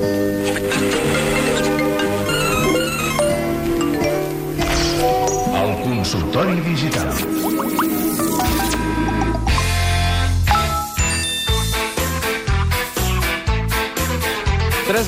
El consultori digital.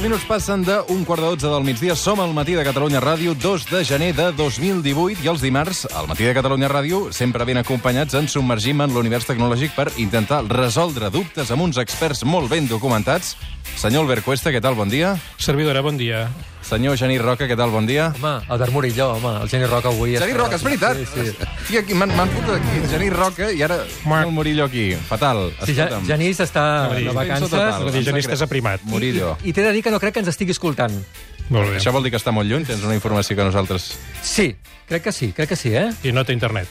Tres minuts passen d'un quart de dotze del migdia. Som al matí de Catalunya Ràdio, 2 de gener de 2018, i els dimarts, al matí de Catalunya Ràdio, sempre ben acompanyats, ens submergim en l'univers tecnològic per intentar resoldre dubtes amb uns experts molt ben documentats. Senyor Albert Cuesta, què tal? Bon dia. Servidora, bon dia. Senyor Genís Roca, què tal? Bon dia. Home, Albert Murillo, home, el Geni Roca avui... Genís està- Roca, és veritat. Sí, sí. Sí, aquí, m'han fotut aquí. Genís Roca i ara el Murillo aquí. Fatal. Sí, ja, Escolta'm. Genís està de vacances. El digenista és aprimat. Murillo. i t'he de dir que no crec que ens estigui escoltant. Molt bé. Això vol dir que està molt lluny? Tens una informació que nosaltres... Sí, crec que sí, crec que sí, eh? I no té internet.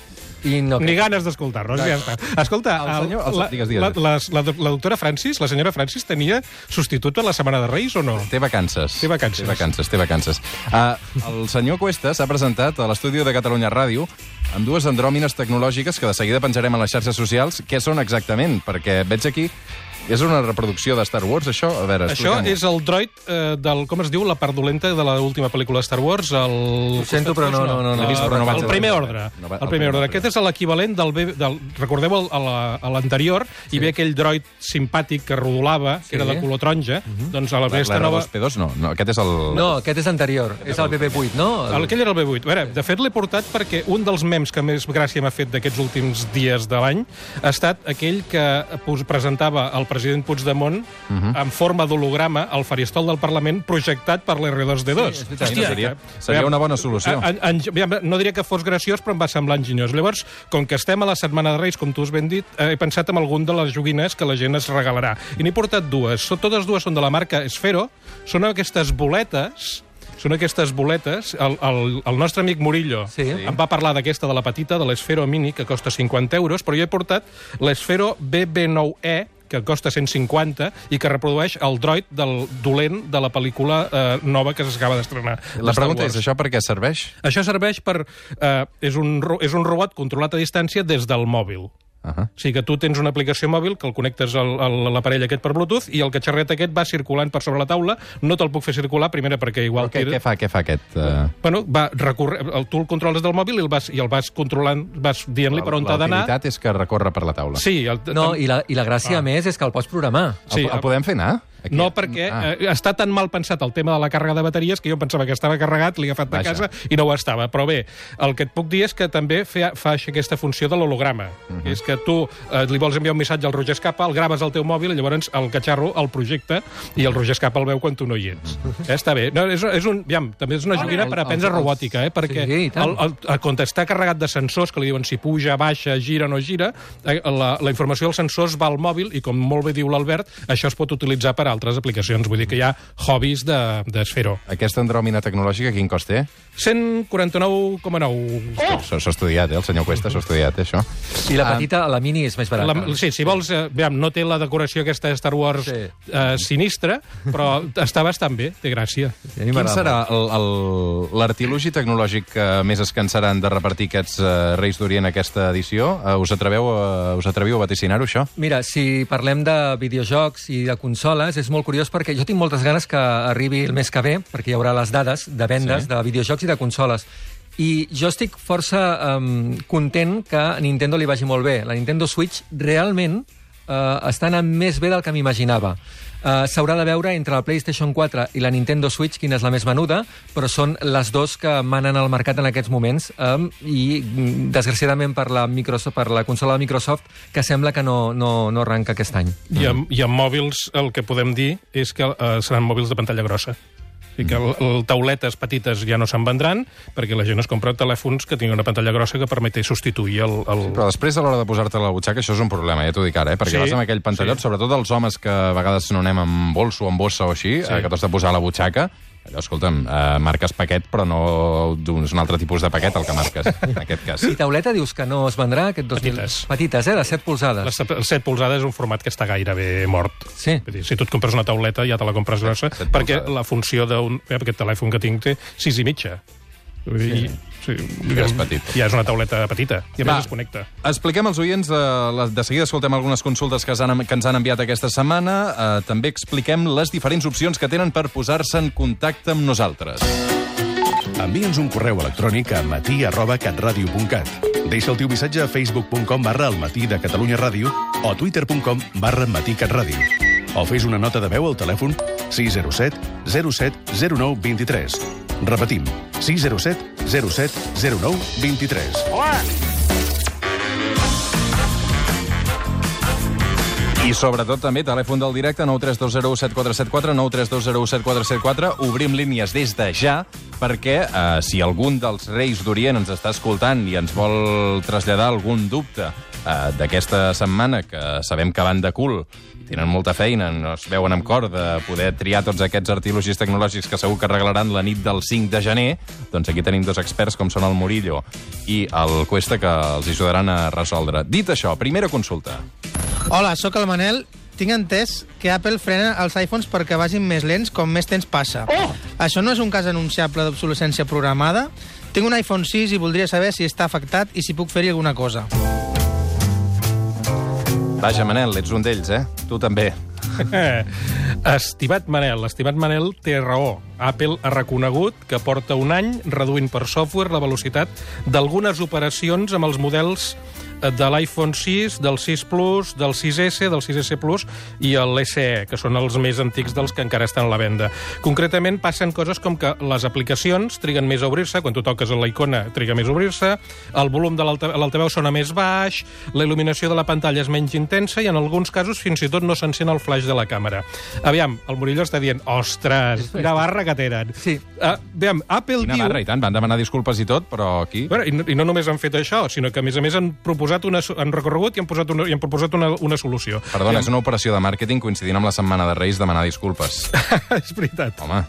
I no Ni ganes d'escoltar-nos, ja està. Escolta, El senyor- el- la, digues, digues. la, la, la, la doctora Francis, la senyora Francis, tenia substitut per la Setmana de Reis o no? Té vacances. Té vacances. Té vacances, té vacances. Uh, el senyor Cuesta s'ha presentat a l'estudi de Catalunya Ràdio amb dues andròmines tecnològiques que de seguida penjarem a les xarxes socials. Què són exactament? Perquè veig aquí... És una reproducció de Star Wars, això? A veure, Això és el droid eh, del, com es diu, la part dolenta de l'última pel·lícula de Star Wars, el... Ho sento, però no, no, no, no. Vist, però no el primer ordre. No el primer ordre. Aquest és l'equivalent del, del... Recordeu el- a la- a l'anterior, hi havia aquell droid simpàtic que rodolava, que era de color taronja, doncs a la aquesta nova... L'R2P2 no, no, aquest és el... No, aquest és anterior, és el BB8, no? El, aquell era el B8. A veure, de fet, l'he portat perquè un dels memes que més gràcia m'ha fet d'aquests últims dies de l'any ha estat aquell que pos- presentava el president Puigdemont en forma d'holograma al faristol del Parlament projectat per l'R2D2. Sí, és veritat. Sí, seria, seria una bona solució. En, en, en, no diria que fos graciós, però em va semblar enginyós. Llavors, com que estem a la Setmana de Reis, com tu has ben dit, eh, he pensat en algun de les joguines que la gent es regalarà. I n'he portat dues. Totes dues són de la marca Esfero. Són aquestes boletes són aquestes boletes. El, el, el nostre amic Murillo Sí. em va parlar d'aquesta, de la petita, de l'Esfero Mini, que costa 50 euros, però jo he portat l'Esfero BB9E, que costa 150 i que reprodueix el droid del dolent de la pel·lícula eh, nova que s'acaba d'estrenar. La pregunta és, això per què serveix? Això serveix per... Eh, és, un, és un robot controlat a distància des del mòbil. Uh -huh. O sigui que tu tens una aplicació mòbil que el connectes al- a l'aparell aquest per Bluetooth i el catxarret aquest va circulant per sobre la taula. No te'l puc fer circular, primera perquè igual... Què, què fa, què fa aquest... Uh... Bueno, va recórrer, el, tu el controles del mòbil i el vas, i el vas controlant, vas dient-li per on t'ha d'anar. L'utilitat és que recorre per la taula. Sí, el, No, i la, i la gràcia, a més, és que el pots programar. El, sí, el podem fer anar? Aquí? No, perquè Ah. eh, està tan mal pensat el tema de la càrrega de bateries que jo pensava que estava carregat, l'he agafat de Vaja. casa i no ho estava. Però bé, el que et puc dir és que també fa, fa aquesta funció de l'holograma. Uh Mhm. -huh. És que tu eh, li vols enviar un missatge al Roger Escapa, el graves al teu mòbil i llavors el catxarro el projecta i el Roger Escapa el veu quan tu no hi ets. Mhm. eh, està bé. No, és, és un, aviam, també és una joguina el- per aprendre robòtica, eh, perquè Sí, el, el, el, quan està carregat de sensors que li diuen si puja, baixa, gira o no gira, eh, la, la informació dels sensors va al mòbil i, com molt bé diu l'Albert, això es pot utilitzar per altres aplicacions. Vull dir que hi ha hobbies de- d'esfero. De, Aquesta andròmina tecnològica, quin cost té? 149,9. Oh! S'ha estudiat, eh? El senyor Cuesta s'ha estudiat, eh, això. I la Ah, petita, la mini, és més barata. La, sí, si vols, eh, aviam, no té la decoració aquesta de Star Wars Sí. eh, sinistra, però està bastant bé, té gràcia. Sí, Quin serà l'artilugi tecnològic que més es cansaran de repartir aquests uh, Reis d'Orient aquesta edició? Uh, us, atreveu, uh, us atreviu a vaticinar-ho, això? Mira, si parlem de videojocs i de consoles, és molt curiós perquè jo tinc moltes ganes que arribi el mes que ve, perquè hi haurà les dades de vendes Sí. de videojocs i de consoles. I jo estic força um, content que a Nintendo li vagi molt bé. La Nintendo Switch realment uh, està anant més bé del que m'imaginava. Uh, S'haurà de veure entre la PlayStation 4 i la Nintendo Switch quina és la més venuda, però són les dos que manen al mercat en aquests moments um, i, mm, desgraciadament, per la, Microsoft, per la consola de Microsoft, que sembla que no, no, no arranca aquest any. I amb, I amb mòbils el que podem dir és que eh, seran mòbils de pantalla grossa. I que el, el tauletes petites ja no se'n vendran perquè la gent es compra telèfons que tinguin una pantalla grossa que permeti substituir el... el... Però després, a l'hora de posar-te la butxaca, això és un problema, ja t'ho dic ara, eh? perquè Sí, vas amb aquell pantallot, sí. sobretot els homes que a vegades no anem amb bols o amb bossa o així, Sí. eh, que t'has de posar a la butxaca, allò, escolta'm, eh, marques paquet, però no d'un és un altre tipus de paquet el que marques, en aquest cas. I tauleta dius que no es vendrà aquest 2000... Petites. Petites, eh? De 7 polzades. Les 7 polzades és un format que està gairebé mort. Sí. Vull dir, si tu et compres una tauleta ja te la compres grossa, perquè polzades. la funció d'un... eh, Aquest telèfon que tinc té 6 i mitja. Vull dir, sí. Que és petit. Ja és una tauleta petita, i a Va. més es connecta. Expliquem als oients, eh, de seguida escoltem algunes consultes que, han, que ens han enviat aquesta setmana. Eh, també expliquem les diferents opcions que tenen per posar-se en contacte amb nosaltres. Envia'ns un correu electrònic a matí arroba catradio.cat. Deixa el teu missatge a facebook.com barra el matí de Catalunya Ràdio o twitter.com barra matí catradio. O fes una nota de veu al telèfon 607 07 09 23. Repetim, 607 07 09 23. I sobretot també telèfon del directe 932017474, 932017474. Obrim línies des de ja perquè eh, si algun dels Reis d'Orient ens està escoltant i ens vol traslladar algun dubte eh, d'aquesta setmana, que sabem que van de cul, tenen molta feina, no es veuen amb cor de poder triar tots aquests artilogis tecnològics que segur que regalaran la nit del 5 de gener, doncs aquí tenim dos experts com són el Murillo i el Cuesta que els ajudaran a resoldre. Dit això, primera consulta. Hola, sóc el Manel. Tinc entès que Apple frena els iPhones perquè vagin més lents com més temps passa. Oh! Això no és un cas anunciable d'obsolescència programada? Tinc un iPhone 6 i voldria saber si està afectat i si puc fer-hi alguna cosa. Vaja, Manel, ets un d'ells, eh? Tu també. Estimat Manel, estimat Manel té raó. Apple ha reconegut que porta un any reduint per software la velocitat d'algunes operacions amb els models de l'iPhone 6, del 6 Plus, del 6S, del 6S Plus i el SE, que són els més antics dels que encara estan a la venda. Concretament, passen coses com que les aplicacions triguen més a obrir-se, quan tu toques la icona triga més a obrir-se, el volum de l'alta- l'altaveu sona més baix, la il·luminació de la pantalla és menys intensa i en alguns casos fins i tot no s'encén el flash de la càmera. Aviam, el Murillo està dient, ostres, quina barra que tenen. Sí. Uh, aviam, Apple Quina diu... barra, i tant. Van demanar disculpes i tot, però aquí... Bueno, i, no, I no només han fet això, sinó que, a més a més, han proposat una, so- han recorregut i han, posat una, i han proposat una, una solució. Perdona, és una operació de màrqueting coincidint amb la Setmana de Reis demanar disculpes. és veritat. Home,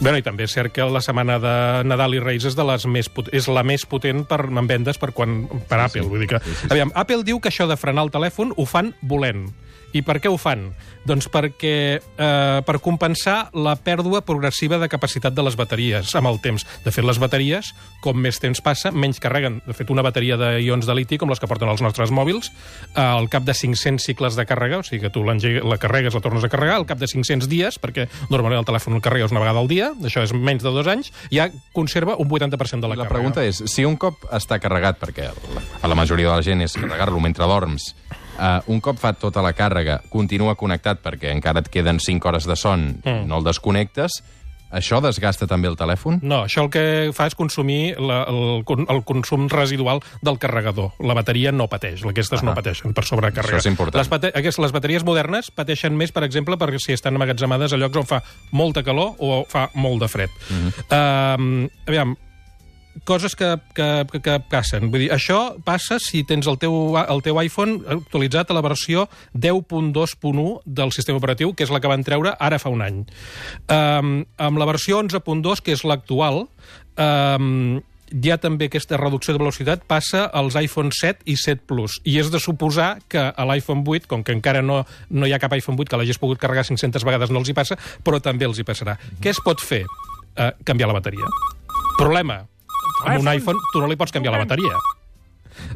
Bueno, i també és cert que la setmana de Nadal i Reis és, de les més, és la més potent per, en vendes per, quan, per Apple. Vull dir que, aviam, Apple diu que això de frenar el telèfon ho fan volent. I per què ho fan? Doncs perquè eh, per compensar la pèrdua progressiva de capacitat de les bateries amb el temps. De fet, les bateries, com més temps passa, menys carreguen. De fet, una bateria d'ions de liti, com les que porten els nostres mòbils, eh, al cap de 500 cicles de càrrega, o sigui que tu la carregues, la tornes a carregar, al cap de 500 dies, perquè normalment el telèfon el carregues una vegada al dia, això és menys de dos anys, ja conserva un 80% de la, la càrrega. pregunta és, si un cop està carregat, perquè la, a la majoria de la gent és carregar-lo mentre dorms, uh, un cop fa tota la càrrega, continua connectat perquè encara et queden 5 hores de son, mm. no el desconnectes, això desgasta també el telèfon? No, això el que fa és consumir la, el, el consum residual del carregador. La bateria no pateix, aquestes Ah. no pateixen per sobrecàrrega. Això és important. Les, bate aquestes, les bateries modernes pateixen més, per exemple, perquè si estan emmagatzemades a llocs on fa molta calor o fa molt de fred. Mm. -hmm. uh, aviam, coses que, que, que, que passen. Vull dir, això passa si tens el teu, el teu iPhone actualitzat a la versió 10.2.1 del sistema operatiu, que és la que van treure ara fa un any. Um, amb la versió 11.2, que és l'actual, um, ja també aquesta reducció de velocitat passa als iPhone 7 i 7 Plus. I és de suposar que a l'iPhone 8, com que encara no, no hi ha cap iPhone 8 que l'hagis pogut carregar 500 vegades, no els hi passa, però també els hi passarà. Què es pot fer? Uh, canviar la bateria. Problema. Amb un iPhone tu no li pots canviar la bateria.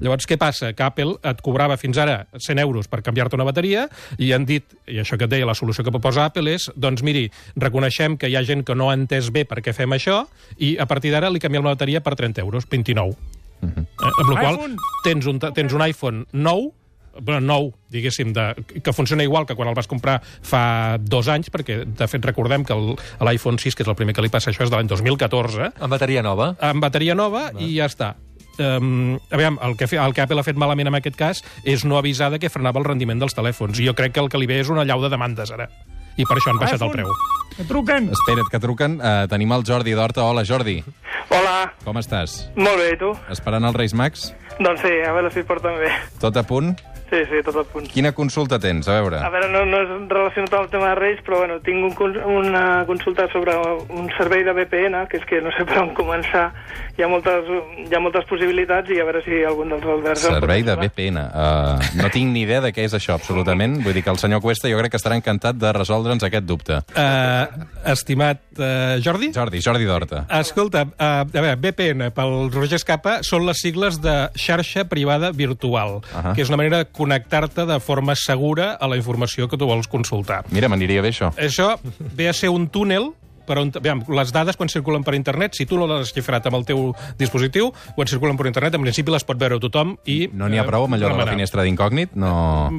Llavors, què passa? Que Apple et cobrava fins ara 100 euros per canviar-te una bateria i han dit, i això que et deia, la solució que proposa Apple és, doncs miri, reconeixem que hi ha gent que no ha entès bé per què fem això i a partir d'ara li canviem la bateria per 30 euros, 29. Uh -huh. eh, amb la qual tens un, tens un iPhone nou, bueno, nou, diguéssim, de, que funciona igual que quan el vas comprar fa dos anys, perquè, de fet, recordem que el- l'iPhone 6, que és el primer que li passa això, és de l'any 2014, Amb bateria nova. amb bateria nova Va. i ja està. Um, aviam, el que, el que Apple ha fet malament en aquest cas és no avisar de que frenava el rendiment dels telèfons. I jo crec que el que li ve és una llau de demandes, ara. I per això han baixat el preu. Espera't, que truquen. Uh, tenim el Jordi d'Horta. Hola, Jordi. Hola, Com estàs? molt bé, tu? Esperant els Reis Mags? Doncs sí, a veure si es porten bé. Tot a punt? Sí, sí, tot el punt. Quina consulta tens? A veure. A veure, no, no és relacionat al tema de Reis, però bueno, tinc un, una consulta sobre un servei de VPN, que és que no sé per on començar. Hi ha moltes, hi ha moltes possibilitats i a veure si algun dels pot Servei de. VPN. Uh, no tinc ni idea de què és això, absolutament. Vull dir que el senyor Cuesta jo crec que estarà encantat de resoldre'ns aquest dubte. Uh, estimat uh, Jordi? Jordi, Jordi d'Horta. Escolta, uh, a veure, VPN, pel Roger Escapa, són les sigles de xarxa privada virtual, Ahà. que és una manera de connectar-te de forma segura a la informació que tu vols consultar. Mira, m'aniria bé això. Això ve a ser un túnel per on, aviam, les dades quan circulen per internet, si tu no les has xifrat amb el teu dispositiu, quan circulen per internet, en principi les pot veure tothom i... No n'hi ha prou amb allò de la finestra d'incògnit? No...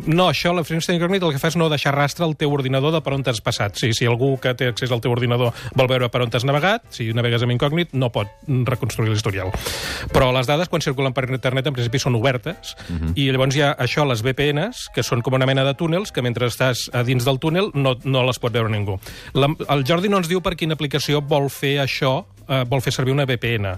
No, això, la finestra d'incògnit, el que fa és no deixar rastre al teu ordinador de per on t'has passat. Sí, si algú que té accés al teu ordinador vol veure per on t'has navegat, si navegues amb incògnit, no pot reconstruir l'historial. Però les dades, quan circulen per internet, en principi són obertes, i llavors hi ha això, les VPNs, que són com una mena de túnels, que mentre estàs a dins del túnel no, no les pot veure ningú. La, el Jordi no ens diu per quina aplicació vol fer això, eh, vol fer servir una VPN.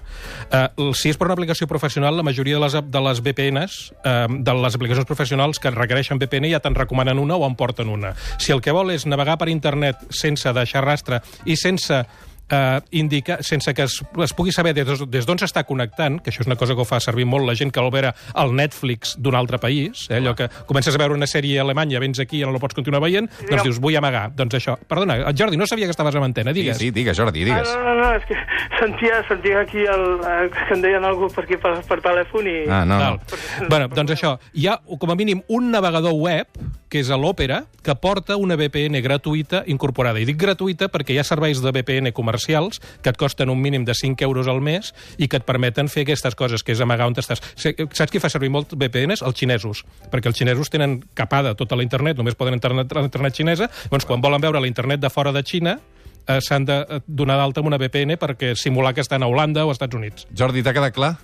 Eh, si és per una aplicació professional, la majoria de les, de les VPNs, eh, de les aplicacions professionals que requereixen VPN ja te'n recomanen una o en porten una. Si el que vol és navegar per internet sense deixar rastre i sense eh, indica, sense que es, es pugui saber des, des d'on s'està connectant, que això és una cosa que ho fa servir molt la gent que vol veure el Netflix d'un altre país, eh, allò que comences a veure una sèrie alemanya, vens aquí i no la pots continuar veient, doncs dius, vull amagar. Doncs això. Perdona, Jordi, no sabia que estaves amb antena, Sí, digues. sí, digues, Jordi, Ah, digues. no, no, no, és que sentia, sentia aquí el, eh, que em deien algú per aquí per, per telèfon i... Ah, no, Val. no. Bueno, doncs això, hi ha com a mínim un navegador web, que és a l'Òpera, que porta una VPN gratuïta incorporada. I dic gratuïta perquè hi ha serveis de VPN comercials que et costen un mínim de 5 euros al mes i que et permeten fer aquestes coses, que és amagar on estàs. Saps qui fa servir molt VPNs? Els xinesos. Perquè els xinesos tenen capada tota la internet, només poden entrar a internet xinesa, doncs quan volen veure la internet de fora de Xina, eh, s'han de eh, donar d'alta amb una VPN perquè simular que estan a Holanda o als Estats Units. Jordi, t'ha quedat clar?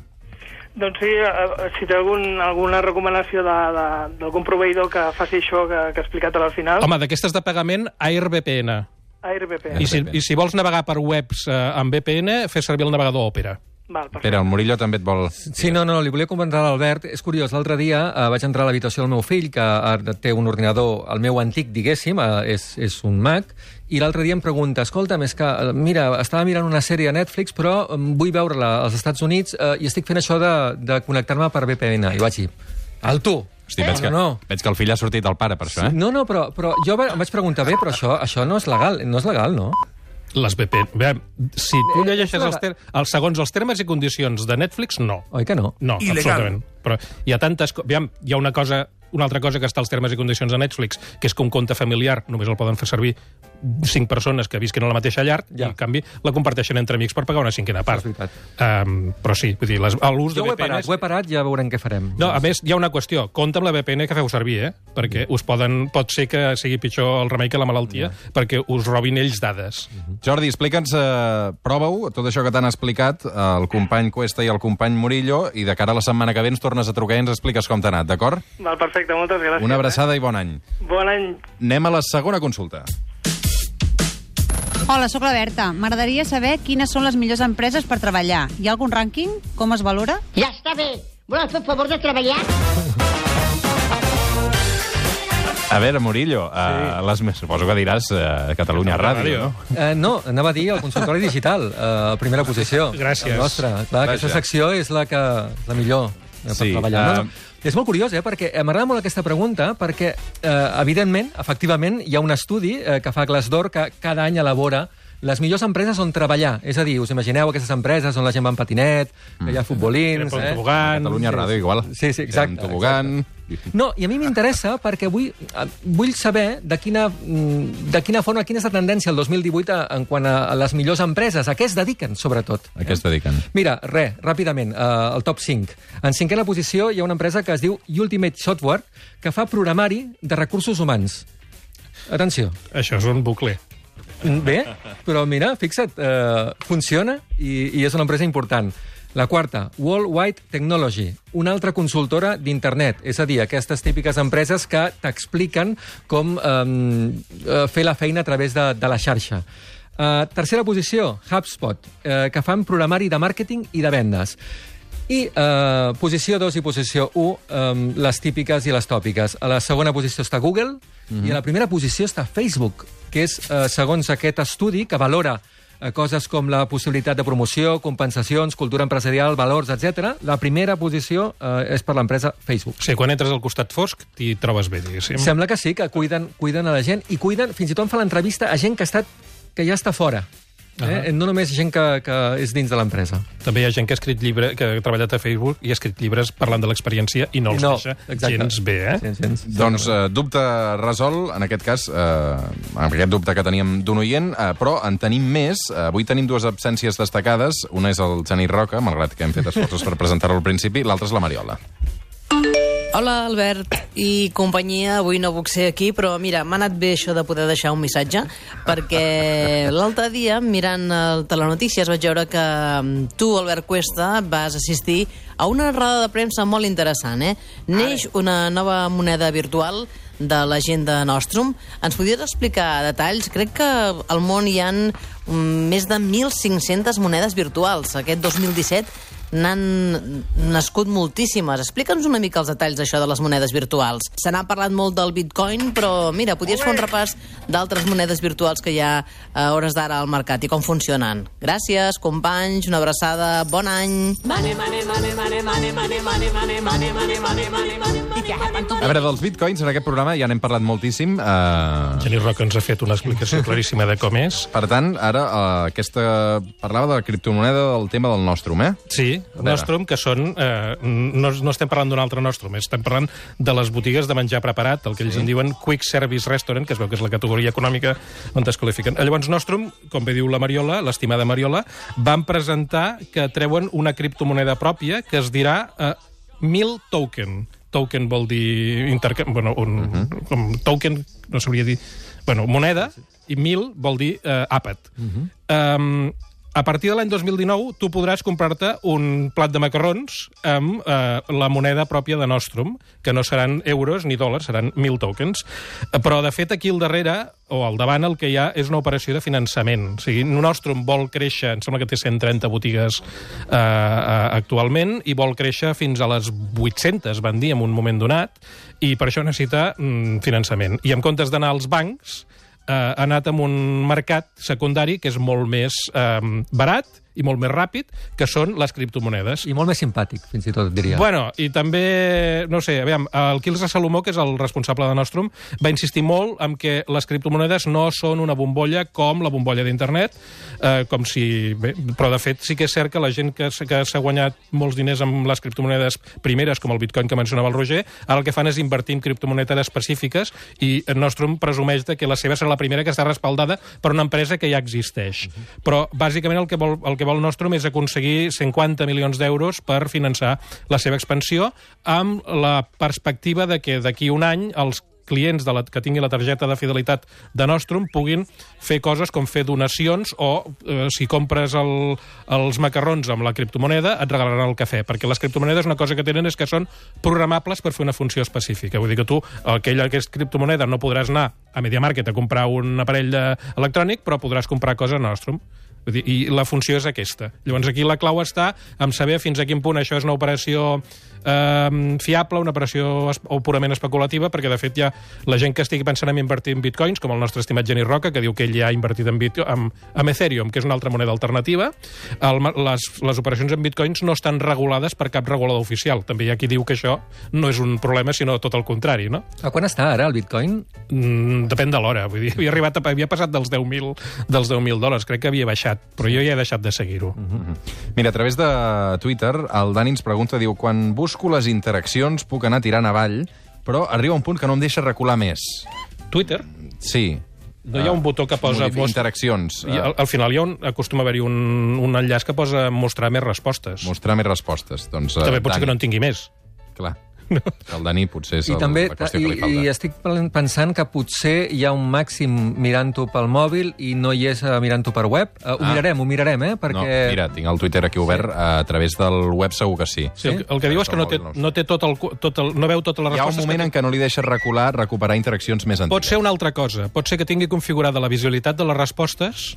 Doncs sí, eh, si té algun, alguna recomanació de- de- d'algun proveïdor que faci això que, que ha explicat al final... Home, d'aquestes de pagament, AirVPN. AirVPN. I si, I si vols navegar per webs eh, amb VPN, fes servir el navegador Opera. Val, perfecte. Espera, el Murillo també et vol... Sí, no, no, li volia comentar a l'Albert. És curiós, l'altre dia eh, vaig entrar a l'habitació del meu fill, que eh, té un ordinador, el meu antic, diguéssim, eh, és, és un Mac, i l'altre dia em pregunta, escolta'm, és que, eh, mira, estava mirant una sèrie a Netflix, però eh, vull veure-la als Estats Units eh, i estic fent això de, de connectar-me per VPN. I vaig dir, alto! Hosti, veig, que, no, no. veig que el fill ha sortit del pare per això, eh? No, no, però, però jo em vaig preguntar, bé, però això, això no és legal, no és legal, no? Les VPN... Bé, si tu Eh, llegeixes els, ter els segons els termes i condicions de Netflix, no. Oi que no? No, absolutament. Però hi ha tantes... Aviam, hi ha una cosa una altra cosa que està als termes i condicions de Netflix, que és que un compte familiar només el poden fer servir cinc persones que visquen a la mateixa llar, Ja. i en canvi la comparteixen entre amics per pagar una cinquena part. Um, però sí, vull dir, les- l'ús de Jo ho he parat, VPNs... ho he parat, ja veurem què farem. No, a més, hi ha una qüestió. Compte amb la VPN que feu servir, eh? Perquè us poden... pot ser que sigui pitjor el remei que la malaltia, perquè us robin ells dades. Jordi, explica'ns, eh, prova-ho, tot això que t'han explicat el company Cuesta i el company Murillo, i de cara a la setmana que ve ens tornes a trucar i ens expliques com t'ha anat, d'acord? Val, perfecte, moltes gràcies. Una abraçada i bon any. Eh? Bon any. Anem a la segona consulta. Hola, sóc la Berta. M'agradaria saber quines són les millors empreses per treballar. Hi ha algun rànquing? Com es valora? Ja està bé. Voleu fer el favor de treballar? A veure, Murillo, sí. uh, les, més- suposo que diràs uh, Catalunya Ràdio, no? Eh, no, anava a dir el consultori digital, eh, primera posició. Gràcies. El nostre. Clar, Vaja. aquesta secció és la que la millor per Sí, treballar. eh, No, no. És molt curiós, eh, perquè eh, m'agrada molt aquesta pregunta, perquè, eh, evidentment, efectivament, hi ha un estudi eh, que fa Glassdoor que cada any elabora les millors empreses on treballar. És a dir, us imagineu aquestes empreses on la gent va en patinet, que hi ha futbolins... Tira pel Eh? Catalunya Ràdio, igual. Sí, sí, exacte, Un tobogan... No, i a mi m'interessa perquè vull, vull saber de quina, mm, de quina forma, quina és la tendència el 2018 a- en quant a, a les millors empreses. A què es dediquen, sobretot? A què es dediquen? Mira, res, ràpidament, eh, el top 5. En cinquena posició hi ha una empresa que es diu Ultimate Software, que fa programari de recursos humans. Atenció. Això és un bucle. Bé, però mira, fixa't, eh, funciona i, i és una empresa important. La quarta, Worldwide Technology, una altra consultora d'internet, és a dir, aquestes típiques empreses que t'expliquen com eh, fer la feina a través de, de la xarxa. Uh, tercera posició, HubSpot, eh, que fan programari de màrqueting i de vendes. I eh, posició 2 i posició 1, eh, les típiques i les tòpiques. A la segona posició està Google i a la primera posició està Facebook, que és, eh, segons aquest estudi, que valora eh, coses com la possibilitat de promoció, compensacions, cultura empresarial, valors, etc. La primera posició eh, és per l'empresa Facebook. Sí, quan entres al costat fosc t'hi trobes bé, diguéssim. Sembla que sí, que cuiden, cuiden a la gent i cuiden, fins i tot fan l'entrevista a gent que, ha estat, que ja està fora. Eh? No només gent que, que és dins de l'empresa. També hi ha gent que ha escrit llibre, que ha treballat a Facebook i ha escrit llibres parlant de l'experiència i no els No, deixa exacte. gens bé, eh? Gens, gens. Doncs eh, dubte resol, en aquest cas, eh, amb aquest dubte que teníem d'un oient, eh, però en tenim més. Eh, avui tenim dues absències destacades. Una és el Genís Roca, malgrat que hem fet esforços per presentar-lo al principi, l'altra és la Mariola. Hola, Albert i companyia. Avui no puc ser aquí, però mira, m'ha anat bé això de poder deixar un missatge, perquè l'altre dia, mirant el Telenotícies, vaig veure que mm, tu, Albert Cuesta, vas assistir a una roda de premsa molt interessant, eh? Neix una nova moneda virtual de l'agenda Nostrum. Ens podries explicar detalls? Crec que al món hi han mm, més de 1.500 monedes virtuals. Aquest 2017 n'han nascut moltíssimes. Explica'ns una mica els detalls d'això de les monedes virtuals. Se n'ha parlat molt del bitcoin, però mira, podries fer un repàs d'altres monedes virtuals que hi ha a hores d'ara al mercat i com funcionen. Gràcies, companys, una abraçada, bon any. A veure, dels bitcoins, en aquest programa ja n'hem parlat moltíssim. Eh, Genís Roca ens ha fet una explicació claríssima de com és. per tant, ara eh, aquesta... parlava de la criptomoneda del tema del Nostrum, eh? Sí. Nostrum, que són... Eh, no, no estem parlant d'un altre Nostrum, estem parlant de les botigues de menjar preparat, el que ells en diuen Quick Service Restaurant, que es veu que és la categoria econòmica on es qualifiquen. Llavors, Nostrum, com bé diu la Mariola, l'estimada Mariola, van presentar que treuen una criptomoneda pròpia que es dirà eh, Mil Token. Token vol dir... Interca... Bueno, un, uh -huh. com token, no sabria dir... Bueno, moneda, i mil vol dir eh, àpat. Uh -huh. um, a partir de l'any 2019, tu podràs comprar-te un plat de macarrons amb eh, la moneda pròpia de Nostrum, que no seran euros ni dòlars, seran 1.000 tokens. Però, de fet, aquí al darrere, o al davant, el que hi ha és una operació de finançament. O sigui, Nostrum vol créixer, em sembla que té 130 botigues eh, eh, actualment, i vol créixer fins a les 800, van dir, en un moment donat, i per això necessita mm, finançament. I en comptes d'anar als bancs, eh, ha anat amb un mercat secundari que és molt més eh, barat i molt més ràpid, que són les criptomonedes. I molt més simpàtic, fins i tot, diria. Bueno, i també, no sé, aviam, el Quilze Salomó, que és el responsable de Nostrum, va insistir molt en que les criptomonedes no són una bombolla com la bombolla d'internet, eh, com si... Bé, però, de fet, sí que és cert que la gent que, que s'ha guanyat molts diners amb les criptomonedes primeres, com el bitcoin que mencionava el Roger, ara el que fan és invertir en criptomonedes específiques i Nostrum presumeix de que la seva serà la primera que està respaldada per una empresa que ja existeix. Però, bàsicament, el que vol, el que vol Nostrum és aconseguir 50 milions d'euros per finançar la seva expansió amb la perspectiva de que d'aquí un any els clients de la, que tinguin la targeta de fidelitat de Nostrum puguin fer coses com fer donacions o eh, si compres el, els macarrons amb la criptomoneda et regalaran el cafè, perquè les criptomonedes una cosa que tenen és que són programables per fer una funció específica. Vull dir que tu, aquella que és criptomoneda, no podràs anar a MediaMarket a comprar un aparell electrònic, però podràs comprar coses a Nostrum. Vull dir, I la funció és aquesta. Llavors aquí la clau està en saber fins a quin punt això és una operació eh, fiable, una operació es o purament especulativa, perquè de fet ha la gent que estigui pensant en invertir en bitcoins, com el nostre estimat Genís Roca, que diu que ell ja ha invertit en, bitcoin, en, en Ethereum, que és una altra moneda alternativa. El, les, les operacions en bitcoins no estan regulades per cap regulador oficial. També hi ha qui diu que això no és un problema, sinó tot el contrari, no? A quan està ara el bitcoin? Mm, depèn de l'hora. Vull dir, havia, arribat a, havia passat dels 10.000 dels 10.000 dòlars. Crec que havia baixat, però jo ja he deixat de seguir-ho. Mira, a través de Twitter, el Dani ens pregunta, diu, quan busco les interaccions puc anar tirant avall, però arriba un punt que no em deixa recular més. Twitter, Sí. no hi ha un botó que posa... Modifi- Interaccions. I al, al final hi ha un, acostuma a haver-hi un, un enllaç que posa mostrar més respostes. Mostrar més respostes. Doncs, eh, També pot ser que no en tingui més. Clar. El Dani potser és I el, també la qüestió i, que li falta. i estic pensant que potser hi ha un màxim mirant-ho pel mòbil i no hi és eh, mirant-ho per web. Uh, ho Ah. mirarem, ho mirarem, eh? Perquè... No, mira, tinc el Twitter aquí obert, sí. a través del web segur que sí. Sí, el, que- el que diu és que no, té, no, té tot el, tot el, no veu totes les Hi ha un respostes. moment que en què no li deixa recular, recuperar interaccions més antigues. Pot ser una altra cosa. Pot ser que tingui configurada la visualitat de les respostes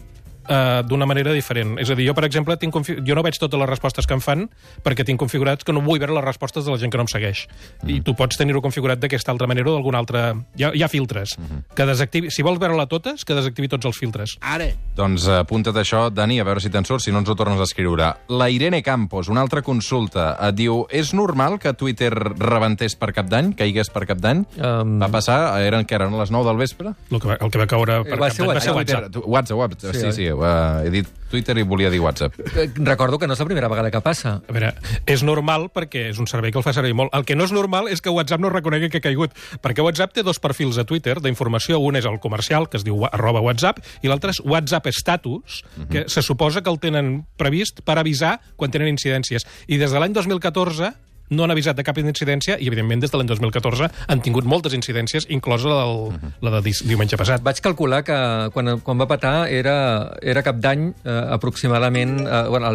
eh, d'una manera diferent. És a dir, jo, per exemple, tinc confi... jo no veig totes les respostes que em fan perquè tinc configurats que no vull veure les respostes de la gent que no em segueix. Mm. I tu pots tenir-ho configurat d'aquesta altra manera o d'alguna altra... Hi ha, hi ha filtres. Mm -hmm. que desactivi... Si vols veure-la totes, que desactivi tots els filtres. Ara. Doncs eh, apunta't això, Dani, a veure si te'n surt, si no ens ho tornes a escriure. La Irene Campos, una altra consulta, et diu, és normal que Twitter rebentés per cap d'any, caigués per cap d'any? Um... Va passar, eren, que eren les 9 del vespre? El que va, el que va caure per Eh, va cap ser d'any va ser WhatsApp. WhatsApp. WhatsApp, WhatsApp, sí, sí, sí uh, he dit Twitter i volia dir WhatsApp. Eh, Recordo que no és la primera vegada que passa. A veure, és normal perquè és un servei que el fa servir molt. El que no és normal és que WhatsApp no reconegui que ha caigut, perquè WhatsApp té dos perfils a Twitter d'informació. Un és el comercial, que es diu arroba WhatsApp, i l'altre és WhatsApp Status, que se suposa que el tenen previst per avisar quan tenen incidències. I des de l'any 2014 no han avisat de cap incidència i, evidentment, des de l'any 2014 han tingut moltes incidències, inclosa la, del, la de diumenge passat. Vaig calcular que quan, quan va patar era, era cap d'any eh, aproximadament... Eh, bueno,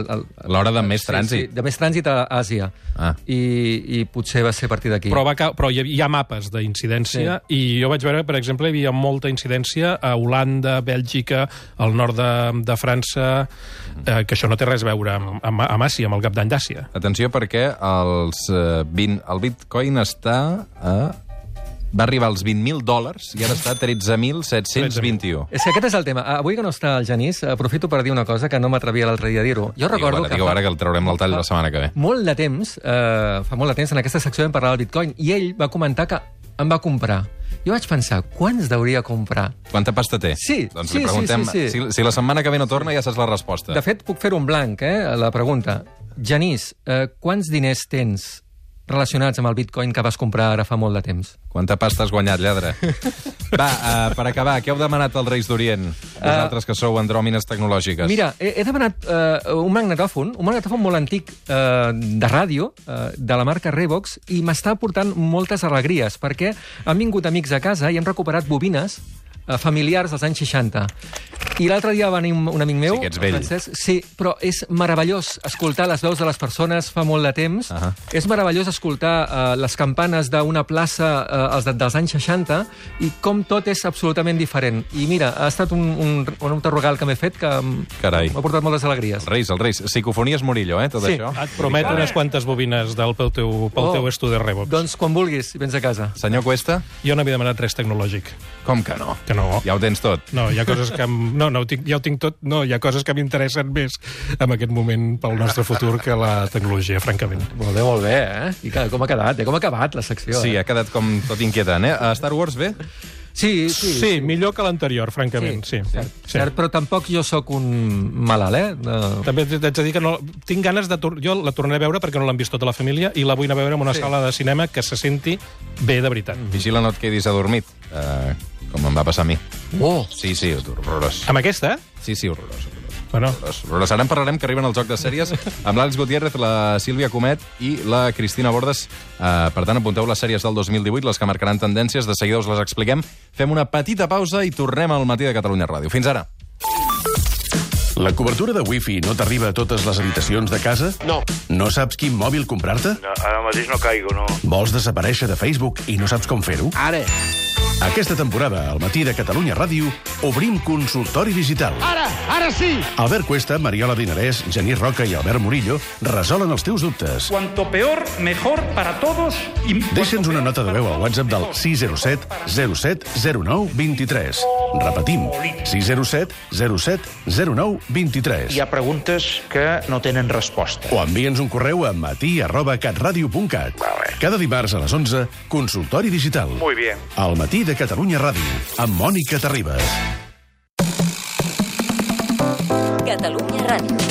L'hora de més sí, trànsit. Sí, de més trànsit a Àsia. Ah. I, I potser va ser a partir d'aquí. Però, va, però hi, ha, hi ha mapes d'incidència sí. i jo vaig veure, per exemple, hi havia molta incidència a Holanda, Bèlgica, al nord de, de França, eh, que això no té res a veure amb, amb, amb Àsia, amb el cap d'any d'Àsia. Atenció perquè els, 20, el bitcoin està a... Va arribar als 20.000 dòlars i ara està a 13.721. És que aquest és el tema. Avui que no està el Genís, aprofito per dir una cosa que no m'atrevia l'altre dia a dir-ho. Jo recordo Digue-ho ara, que digue-ho fa ara, que el traurem al tall la setmana que ve. molt de temps, eh, fa molt de temps, en aquesta secció vam parlar del bitcoin, i ell va comentar que em va comprar. Jo vaig pensar, quants deuria comprar? Quanta pasta té? Sí, Doncs sí, li sí, preguntem, sí, sí. Si, si la setmana que ve no torna ja saps la resposta. De fet, puc fer un blanc, eh, la pregunta. Genís, eh, quants diners tens relacionats amb el bitcoin que vas comprar ara fa molt de temps? Quanta pasta has guanyat, lladre? Va, uh, per acabar, què heu demanat als Reis d'Orient? Vosaltres que sou andròmines tecnològiques. Mira, he, he demanat uh, un magnetòfon, un magnetòfon molt antic uh, de ràdio, uh, de la marca Revox, i m'està portant moltes alegries, perquè han vingut amics a casa i hem recuperat bobines uh, familiars dels anys 60. I l'altre dia va venir un, un amic meu, Sí que ets vell. Francesc, sí, però és meravellós escoltar les veus de les persones fa molt de temps. Ahà. És meravellós escoltar uh, les campanes d'una plaça uh, els de, dels anys 60 i com tot és absolutament diferent. I mira, ha estat un, un, un regal que m'he fet que m'ha portat moltes alegries. Els Reis, els Reis. Psicofonies Murillo, eh, tot Sí. això. Et prometo unes quantes bobines del pel teu, pel Oh. teu estudi Revox. Doncs quan vulguis, vens a casa. Senyor Cuesta, Jo no havia demanat res tecnològic. com que no? Que no. Ja ho tens tot. No, hi ha coses que... Em... No, no, ho tinc, ja ho tinc tot. No, hi ha coses que m'interessen més en aquest moment pel nostre futur que la tecnologia, francament. Molt bé, molt bé, eh? I que, com ha quedat, eh? Com ha acabat la secció, Sí, eh? ha quedat com tot inquietant, eh? A Star Wars, bé? Sí, Sí, sí millor que l'anterior, francament, sí. sí. sí. Cert, però tampoc jo sóc un malalt, eh? No. També t'haig de dir que no, tinc ganes de... Jo la tornaré a veure perquè no l'han vist tota la família i la vull anar a veure en una sí. sala de cinema que se senti bé de veritat. Vigila, no et quedis adormit, eh, com em va passar a mi. Oh! Sí, sí, horrorós. Amb aquesta? Sí, sí, horrorós. Bueno, horrorós. Ara en parlarem, que arriben el joc de sèries amb l'Àlex Gutiérrez, la Sílvia Comet i la Cristina Bordes. Eh, per tant, apunteu les sèries del 2018, les que marcaran tendències. De seguida us les expliquem. Fem una petita pausa i tornem al matí de Catalunya Ràdio. Fins ara. La cobertura de wifi no t'arriba a totes les habitacions de casa? No. No saps quin mòbil comprar-te? No, Ara mateix no caigo, no. Vols desaparèixer de Facebook i no saps com fer-ho? Ara. Aquesta temporada, al matí de Catalunya Ràdio, obrim consultori digital. Ara, ara sí! Albert Cuesta, Mariola Dinarès, Genís Roca i Albert Murillo resolen els teus dubtes. Cuanto peor, mejor para todos. Y Deixa'ns una nota de veu al WhatsApp del 607 07 09 23. Repetim, 607 07 09 23. hi ha preguntes que no tenen resposta. O envia'ns un correu a matí arroba catradio.cat. Cada dimarts a les 11, consultori digital. Muy bien. Al matí de Catalunya Ràdio, amb Mònica Terribas. Catalunya Ràdio.